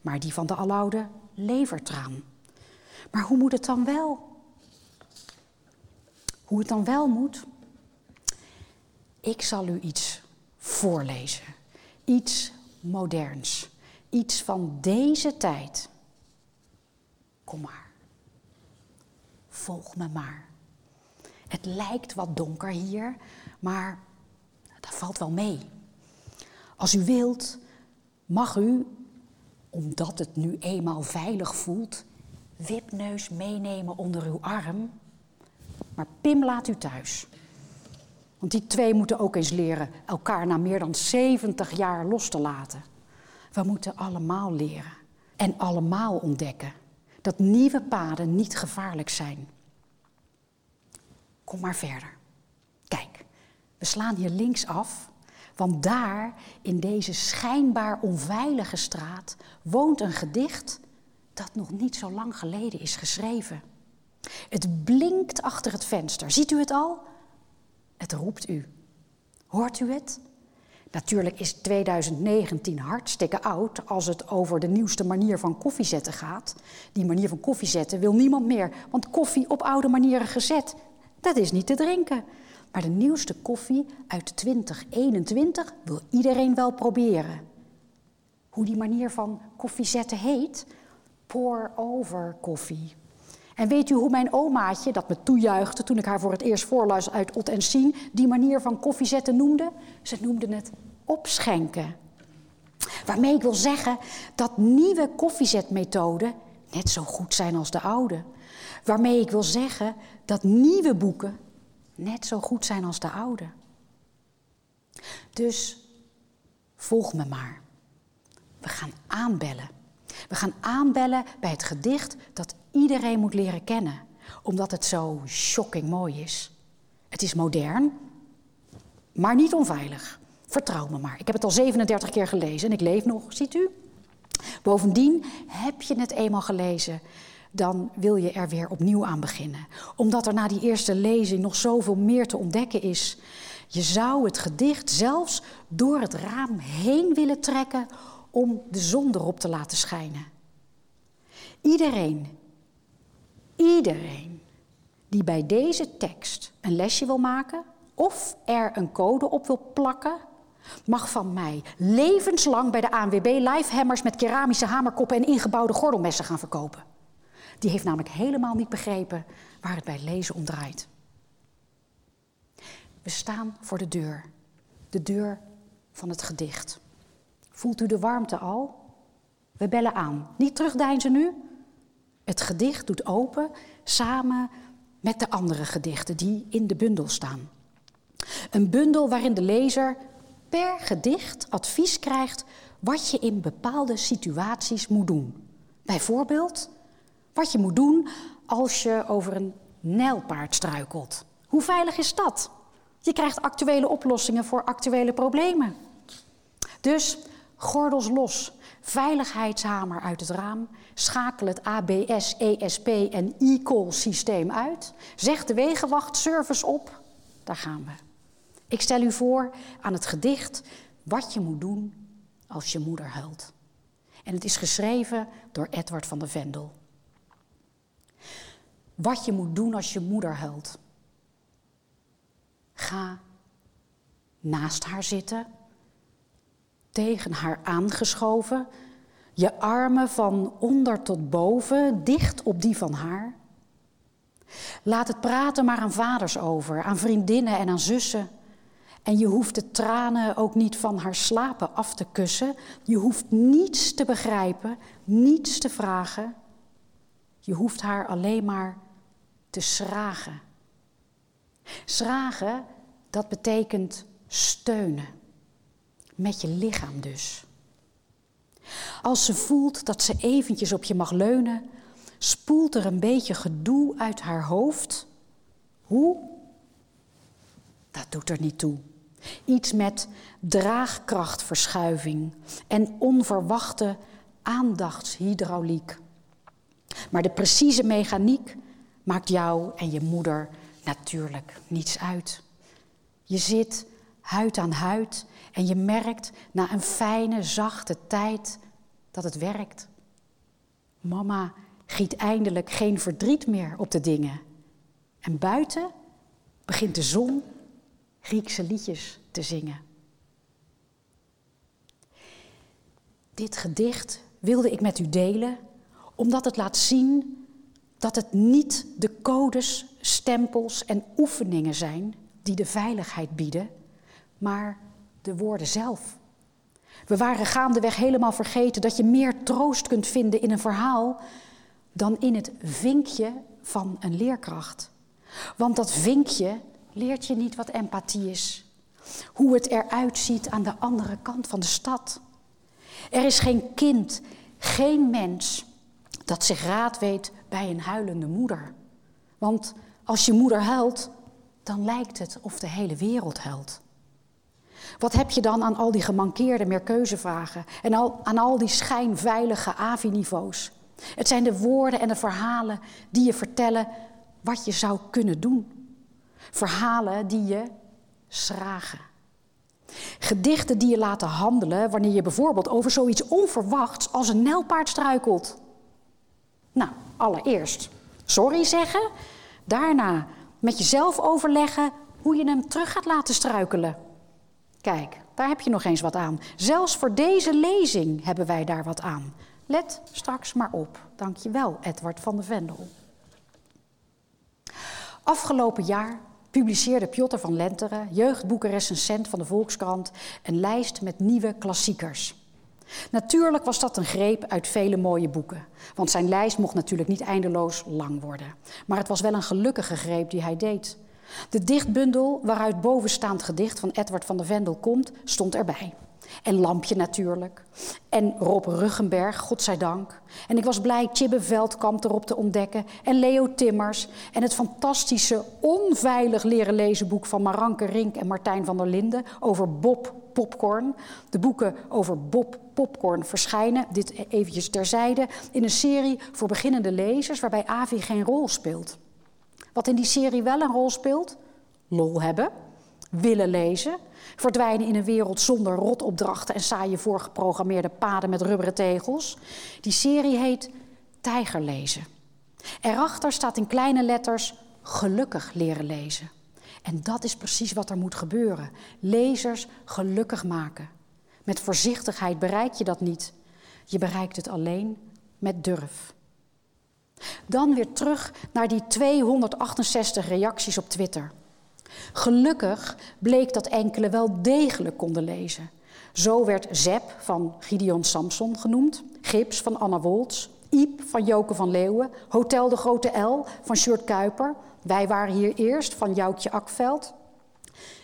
maar die van de aloude levertraan. Maar hoe moet het dan wel? Hoe het dan wel moet? Ik zal u iets voorlezen. Iets moderns. Iets van deze tijd. Kom maar. Volg me maar. Het lijkt wat donker hier, maar dat valt wel mee. Als u wilt, mag u, omdat het nu eenmaal veilig voelt, wipneus meenemen onder uw arm. Maar Pim laat u thuis. Want die twee moeten ook eens leren elkaar na meer dan 70 jaar los te laten. We moeten allemaal leren en allemaal ontdekken dat nieuwe paden niet gevaarlijk zijn. Kom maar verder. Kijk, we slaan hier links af, want daar, in deze schijnbaar onveilige straat, woont een gedicht dat nog niet zo lang geleden is geschreven. Het blinkt achter het venster. Ziet u het al? Het roept u. Hoort u het? Natuurlijk is 2019 hartstikke oud als het over de nieuwste manier van koffiezetten gaat. Die manier van koffiezetten wil niemand meer, want koffie op oude manieren gezet, dat is niet te drinken. Maar de nieuwste koffie uit 2021 wil iedereen wel proberen. Hoe die manier van koffie zetten heet? Pour-over koffie. En weet u hoe mijn omaatje, dat me toejuichte toen ik haar voor het eerst voorlas uit Ot en Sien, die manier van koffie zetten noemde? Ze noemde het opschenken. Waarmee ik wil zeggen dat nieuwe koffiezetmethoden net zo goed zijn als de oude. Waarmee ik wil zeggen dat nieuwe boeken net zo goed zijn als de oude. Dus volg me maar. We gaan aanbellen. We gaan aanbellen bij het gedicht dat iedereen moet leren kennen, omdat het zo shocking mooi is. Het is modern, maar niet onveilig. Vertrouw me maar. Ik heb het al 37 keer gelezen en ik leef nog, ziet u? Bovendien heb je het eenmaal gelezen dan wil je er weer opnieuw aan beginnen. Omdat er na die eerste lezing nog zoveel meer te ontdekken is. Je zou het gedicht zelfs door het raam heen willen trekken om de zon erop te laten schijnen. Iedereen, iedereen die bij deze tekst een lesje wil maken of er een code op wil plakken, mag van mij levenslang bij de ANWB live met keramische hamerkoppen en ingebouwde gordelmessen gaan verkopen. Die heeft namelijk helemaal niet begrepen waar het bij lezen om draait. We staan voor de deur. De deur van het gedicht. Voelt u de warmte al? We bellen aan. Niet terugdeinzen nu. Het gedicht doet open samen met de andere gedichten die in de bundel staan. Een bundel waarin de lezer per gedicht advies krijgt wat je in bepaalde situaties moet doen. Bijvoorbeeld wat je moet doen als je over een nijlpaard struikelt. Hoe veilig is dat? Je krijgt actuele oplossingen voor actuele problemen. Dus gordels los, veiligheidshamer uit het raam, schakel het ABS, ESP en e-call systeem uit, zeg de wegenwachtservice op, daar gaan we. Ik stel u voor aan het gedicht wat je moet doen als je moeder huilt. En het is geschreven door Edward van der Vendel. Wat je moet doen als je moeder huilt. Ga naast haar zitten, tegen haar aangeschoven, je armen van onder tot boven dicht op die van haar. Laat het praten maar aan vaders over, aan vriendinnen en aan zussen. En je hoeft de tranen ook niet van haar slapen af te kussen. Je hoeft niets te begrijpen, niets te vragen. Je hoeft haar alleen maar te schragen. Schragen, dat betekent steunen. Met je lichaam dus. Als ze voelt dat ze eventjes op je mag leunen, spoelt er een beetje gedoe uit haar hoofd. Hoe? Dat doet er niet toe. Iets met draagkrachtverschuiving en onverwachte aandachtshydrauliek. Maar de precieze mechaniek maakt jou en je moeder natuurlijk niets uit. Je zit huid aan huid en je merkt na een fijne, zachte tijd dat het werkt. Mama giet eindelijk geen verdriet meer op de dingen. En buiten begint de zon Griekse liedjes te zingen. Dit gedicht wilde ik met u delen omdat het laat zien dat het niet de codes, stempels en oefeningen zijn die de veiligheid bieden, maar de woorden zelf. We waren gaandeweg helemaal vergeten dat je meer troost kunt vinden in een verhaal dan in het vinkje van een leerkracht. Want dat vinkje leert je niet wat empathie is. Hoe het eruit ziet aan de andere kant van de stad. Er is geen kind, geen mens dat zich raad weet bij een huilende moeder. Want als je moeder huilt, dan lijkt het of de hele wereld huilt. Wat heb je dan aan al die gemankeerde meerkeuzevragen en al, aan al die schijnveilige AVI-niveaus? Het zijn de woorden en de verhalen die je vertellen wat je zou kunnen doen. Verhalen die je schragen. Gedichten die je laten handelen wanneer je bijvoorbeeld over zoiets onverwachts als een nijlpaard struikelt. Nou, allereerst sorry zeggen, daarna met jezelf overleggen hoe je hem terug gaat laten struikelen. Kijk, daar heb je nog eens wat aan. Zelfs voor deze lezing hebben wij daar wat aan. Let straks maar op. Dank je wel, Edward van de Vendel. Afgelopen jaar publiceerde Piotr van Lenteren, jeugdboekenrecensent van de Volkskrant, een lijst met nieuwe klassiekers. Natuurlijk was dat een greep uit vele mooie boeken, want zijn lijst mocht natuurlijk niet eindeloos lang worden. Maar het was wel een gelukkige greep die hij deed. De dichtbundel waaruit bovenstaand gedicht van Edward van der Vendel komt, stond erbij. En Lampje natuurlijk. En Rob Ruggenberg, godzijdank. En ik was blij Tjibbe Veldkamp erop te ontdekken. En Leo Timmers. En het fantastische, onveilig leren lezen boek van Maranke Rink en Martijn van der Linden over Bob Popcorn. De boeken over Bob Popcorn verschijnen, dit eventjes terzijde, in een serie voor beginnende lezers waarbij Avi geen rol speelt. Wat in die serie wel een rol speelt? Lol hebben, willen lezen, verdwijnen in een wereld zonder rotopdrachten en saaie voorgeprogrammeerde paden met rubberen tegels. Die serie heet Tijgerlezen. Erachter staat in kleine letters gelukkig leren lezen. En dat is precies wat er moet gebeuren. Lezers gelukkig maken. Met voorzichtigheid bereik je dat niet. Je bereikt het alleen met durf. Dan weer terug naar die 268 reacties op Twitter. Gelukkig bleek dat enkele wel degelijk konden lezen. Zo werd Zep van Gideon Samson genoemd, Gips van Anna Woltz, Iep van Joke van Leeuwen, Hotel de Grote L van Sjoerd Kuiper, Wij waren hier eerst van Joukje Akveld.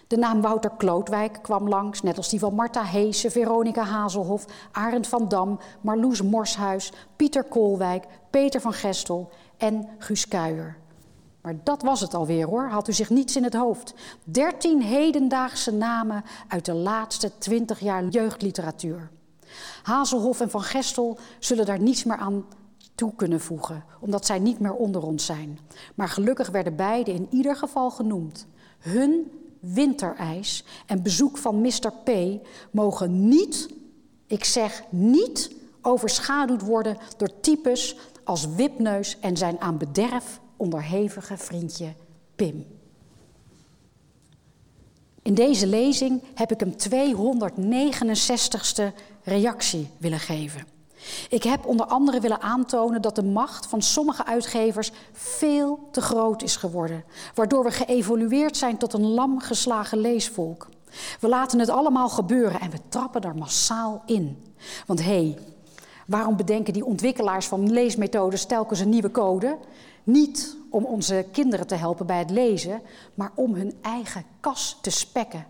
De naam Wouter Klootwijk kwam langs, net als die van Marta Heesen, Veronica Hazelhof, Arend van Dam, Marloes Morshuis, Pieter Koolwijk, Peter van Gestel en Guus Kuijer. Maar dat was het alweer hoor, had u zich niets in het hoofd. Dertien hedendaagse namen uit de laatste twintig jaar jeugdliteratuur. Hazelhof en Van Gestel zullen daar niets meer aan toe kunnen voegen, omdat zij niet meer onder ons zijn. Maar gelukkig werden beide in ieder geval genoemd. Hun winterijs en bezoek van Mr. P mogen niet, ik zeg niet, overschaduwd worden door types als Wipneus en zijn aan bederf onderhevige vriendje Pim. In deze lezing heb ik hem 269ste reactie willen geven. Ik heb onder andere willen aantonen dat de macht van sommige uitgevers veel te groot is geworden, waardoor we geëvolueerd zijn tot een lam geslagen leesvolk. We laten het allemaal gebeuren en we trappen er massaal in. Want hé, hey, waarom bedenken die ontwikkelaars van leesmethodes telkens een nieuwe code? Niet om onze kinderen te helpen bij het lezen, maar om hun eigen kas te spekken.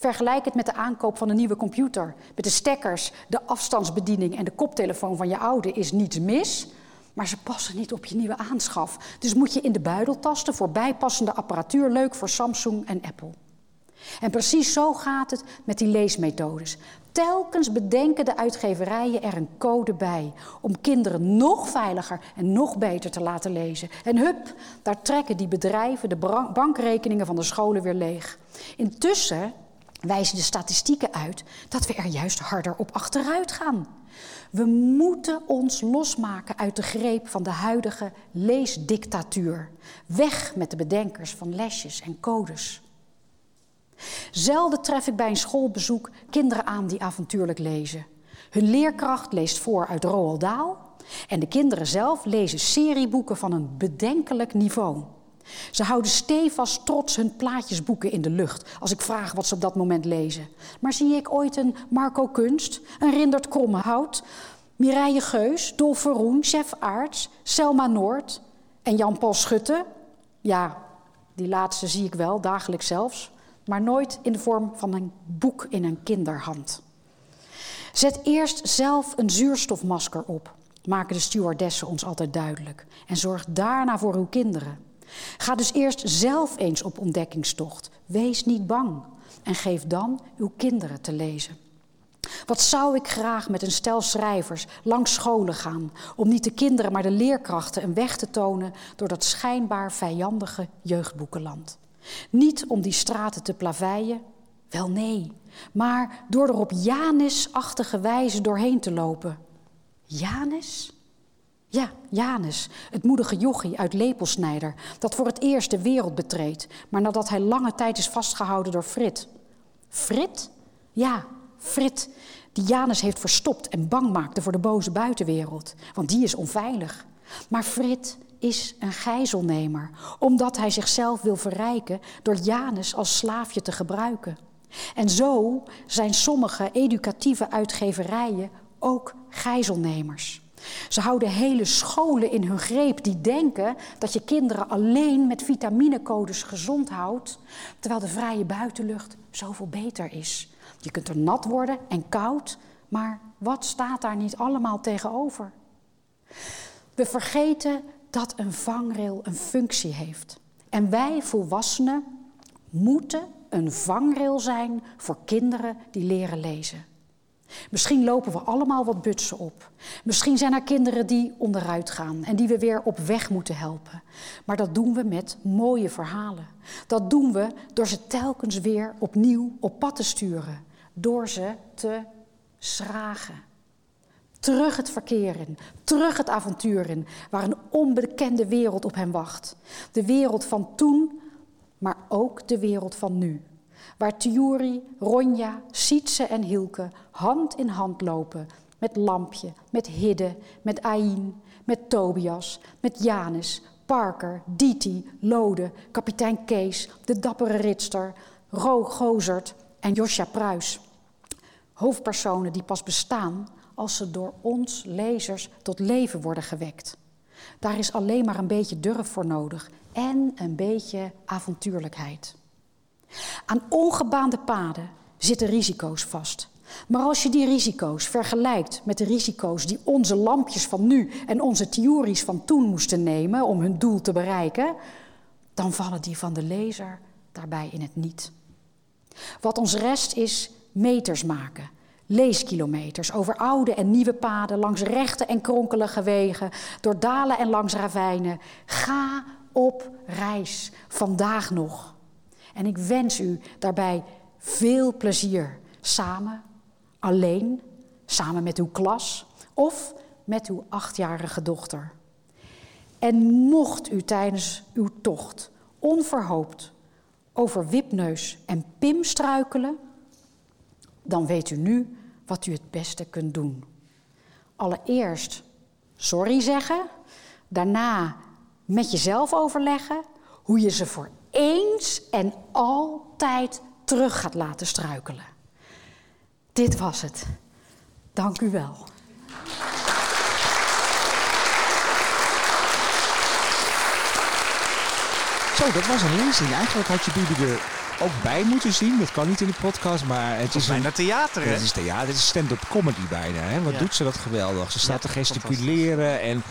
Vergelijk het met de aankoop van een nieuwe computer. Met de stekkers, de afstandsbediening en de koptelefoon van je oude is niets mis. Maar ze passen niet op je nieuwe aanschaf. Dus moet je in de buidel tasten voor bijpassende apparatuur. Leuk voor Samsung en Apple. En precies zo gaat het met die leesmethodes. Telkens bedenken de uitgeverijen er een code bij om kinderen nog veiliger en nog beter te laten lezen. En hup, daar trekken die bedrijven de bankrekeningen van de scholen weer leeg. Intussen wijzen de statistieken uit dat we er juist harder op achteruit gaan. We moeten ons losmaken uit de greep van de huidige leesdictatuur. Weg met de bedenkers van lesjes en codes. Zelden tref ik bij een schoolbezoek kinderen aan die avontuurlijk lezen. Hun leerkracht leest voor uit Roald Dahl en de kinderen zelf lezen serieboeken van een bedenkelijk niveau. Ze houden stevast trots hun plaatjesboeken in de lucht als ik vraag wat ze op dat moment lezen. Maar zie ik ooit een Marco Kunst, een Rindert Krommehout, Mireille Geus, Dolf Verroen, Chef Aarts, Selma Noord en Jan-Paul Schutte? Ja, die laatste zie ik wel, dagelijks zelfs, maar nooit in de vorm van een boek in een kinderhand. Zet eerst zelf een zuurstofmasker op, maken de stewardessen ons altijd duidelijk. En zorg daarna voor uw kinderen. Ga dus eerst zelf eens op ontdekkingstocht. Wees niet bang en geef dan uw kinderen te lezen. Wat zou ik graag met een stel schrijvers langs scholen gaan om niet de kinderen, maar de leerkrachten een weg te tonen door dat schijnbaar vijandige jeugdboekenland. Niet om die straten te plaveien, wel nee, maar door er op Janis-achtige wijze doorheen te lopen. Janis? Ja, Janus, het moedige jochie uit Lepelsnijder, dat voor het eerst de wereld betreedt, maar nadat hij lange tijd is vastgehouden door Frit. Frit? Ja, Frit, die Janus heeft verstopt en bang maakte voor de boze buitenwereld, want die is onveilig. Maar Frit is een gijzelnemer, omdat hij zichzelf wil verrijken door Janus als slaafje te gebruiken. En zo zijn sommige educatieve uitgeverijen ook gijzelnemers. Ze houden hele scholen in hun greep die denken dat je kinderen alleen met vitaminecodes gezond houdt, terwijl de vrije buitenlucht zoveel beter is. Je kunt er nat worden en koud, maar wat staat daar niet allemaal tegenover? We vergeten dat een vangrail een functie heeft. En wij volwassenen moeten een vangrail zijn voor kinderen die leren lezen. Misschien lopen we allemaal wat butsen op. Misschien zijn er kinderen die onderuit gaan en die we weer op weg moeten helpen. Maar dat doen we met mooie verhalen. Dat doen we door ze telkens weer opnieuw op pad te sturen. Door ze te schragen. Terug het verkeer in, terug het avontuur in, waar een onbekende wereld op hem wacht. De wereld van toen, maar ook de wereld van nu waar Tjuri, Ronja, Sietse en Hilke hand in hand lopen met Lampje, met Hidde, met Aïn, met Tobias, met Janus, Parker, Diti, Lode, kapitein Kees, de dappere ritster, Ro Gozert en Josja Pruis. Hoofdpersonen die pas bestaan als ze door ons, lezers, tot leven worden gewekt. Daar is alleen maar een beetje durf voor nodig en een beetje avontuurlijkheid. Aan ongebaande paden zitten risico's vast. Maar als je die risico's vergelijkt met de risico's die onze lampjes van nu en onze theories van toen moesten nemen om hun doel te bereiken, dan vallen die van de lezer daarbij in het niet. Wat ons rest is meters maken, leeskilometers over oude en nieuwe paden, langs rechte en kronkelige wegen, door dalen en langs ravijnen. Ga op reis, vandaag nog. En ik wens u daarbij veel plezier, samen, alleen, samen met uw klas of met uw achtjarige dochter. En mocht u tijdens uw tocht onverhoopt over Wipneus en Pim struikelen, dan weet u nu wat u het beste kunt doen. Allereerst sorry zeggen, daarna met jezelf overleggen hoe je ze voor eens en altijd terug gaat laten struikelen. Dit was het. Dank u wel. Zo, dat was een lezing. Eigenlijk had je Bibi er ook bij moeten zien. Dat kan niet in de podcast, maar het is bijna een... theater, hè? Het is theater, het is stand-up comedy bijna. Hè? Wat Ja. doet ze dat geweldig. Ze staat Ja, te gesticuleren en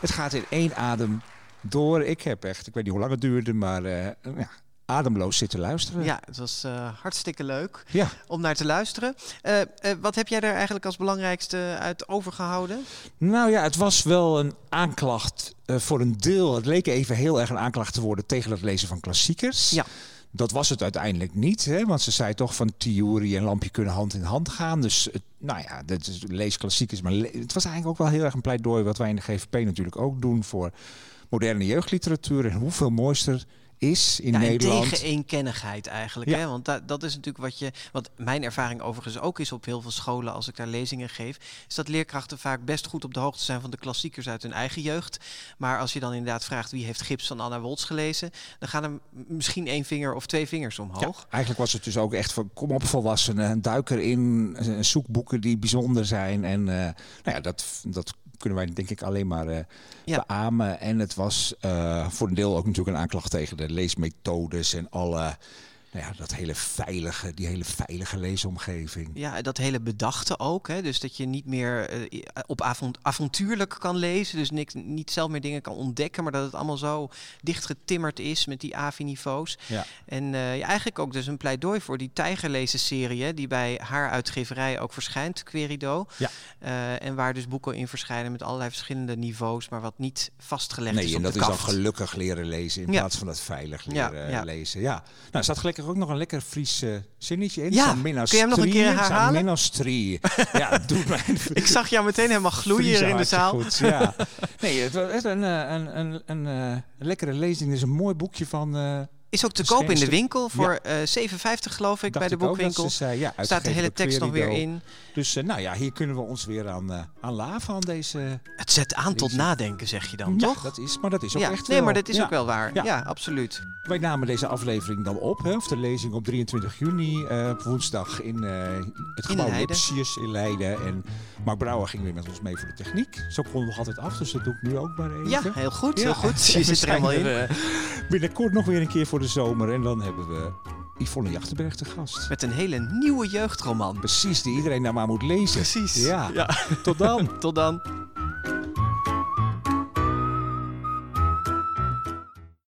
het gaat in één adem door. Ik heb echt, ik weet niet hoe lang het duurde, maar eh, ja, ademloos zitten luisteren. Ja, het was eh, hartstikke leuk Ja. om naar te luisteren. Eh, wat heb jij er eigenlijk als belangrijkste uit overgehouden? Nou ja, het was wel een aanklacht voor een deel. Het leek even heel erg een aanklacht te worden tegen het lezen van klassiekers. Ja. Dat was het uiteindelijk niet, hè? want ze zei toch van theorie en lampje kunnen hand in hand gaan. Dus het, nou ja, dat is, lees klassiekers. Maar le- het was eigenlijk ook wel heel erg een pleidooi wat wij in de GVP natuurlijk ook doen voor moderne jeugdliteratuur. En hoeveel mooister is in ja, Nederland. tegen eenkennigheid eigenlijk. Ja. Hè? Want da- dat is natuurlijk wat je. Wat mijn ervaring overigens ook is op heel veel scholen als ik daar lezingen geef. Is dat leerkrachten vaak best goed op de hoogte zijn van de klassiekers uit hun eigen jeugd. Maar als je dan inderdaad vraagt wie heeft Gips van Anna Woltz gelezen. Dan gaan er misschien één vinger of twee vingers omhoog. Ja, eigenlijk was het dus ook echt van kom op volwassenen, een duiker in, eh, zoekboeken die bijzonder zijn. En eh, nou ja, dat, dat kunnen wij denk ik alleen maar Ja. beamen. En het was eh, voor een deel ook natuurlijk een aanklacht tegen de leesmethodes en alle, nou ja, dat hele veilige, die hele veilige leesomgeving. Ja, dat hele bedachte ook. Hè? Dus dat je niet meer eh, op avont avontuurlijk kan lezen. Dus niks, niet zelf meer dingen kan ontdekken. Maar dat het allemaal zo dichtgetimmerd is met die AVI-niveaus. Ja. En eh, ja, eigenlijk ook dus een pleidooi voor die Tijgerlezen-serie... hè, die bij haar uitgeverij ook verschijnt, Querido. Ja. Eh, en waar dus boeken in verschijnen met allerlei verschillende niveaus... maar wat niet vastgelegd is Nee, en dat is dan gelukkig leren lezen in Ja. plaats van dat veilig leren lezen. Ja. Nou, er ook nog een lekker Fries eh, zinnetje in. Ja, kun je hem nog een keer herhalen? Ja, doet mij <laughs> Ik zag jou meteen helemaal gloeien hier in de zaal. Goed, ja. Nee, het was echt een, eh, een, een, een, eh, lekkere lezing. Het is een mooi boekje van... eh Is ook te koop in de winkel voor eh 7,50 geloof ik dacht bij de boekwinkel. ja, Staat de hele tekst nog weer in. Dus eh, nou ja, hier kunnen we ons weer aan, eh aan laven aan deze... Het zet aan tot nadenken, zeg je dan, ja, toch? dat is, maar dat is ook ja, echt nee, wel- maar dat is ja. ook wel waar. Ja, Ja. absoluut. Wij namen deze aflevering dan op, hè, of de lezing op 23 juni, eh, op woensdag in het gebouw. Lipsius in Leiden. En Mark Brouwer ging weer met ons mee voor de techniek. Zo konden we nog altijd af, dus dat doe ik nu ook maar even. Ja, heel goed, heel goed. <laughs> Je zit er helemaal in. binnenkort nog weer een keer voor de zomer. En dan hebben we Yvonne Jachtenberg te gast. Met een hele nieuwe jeugdroman. Precies, die iedereen nou maar moet lezen. Precies. Ja, ja. tot dan. <laughs> Tot dan.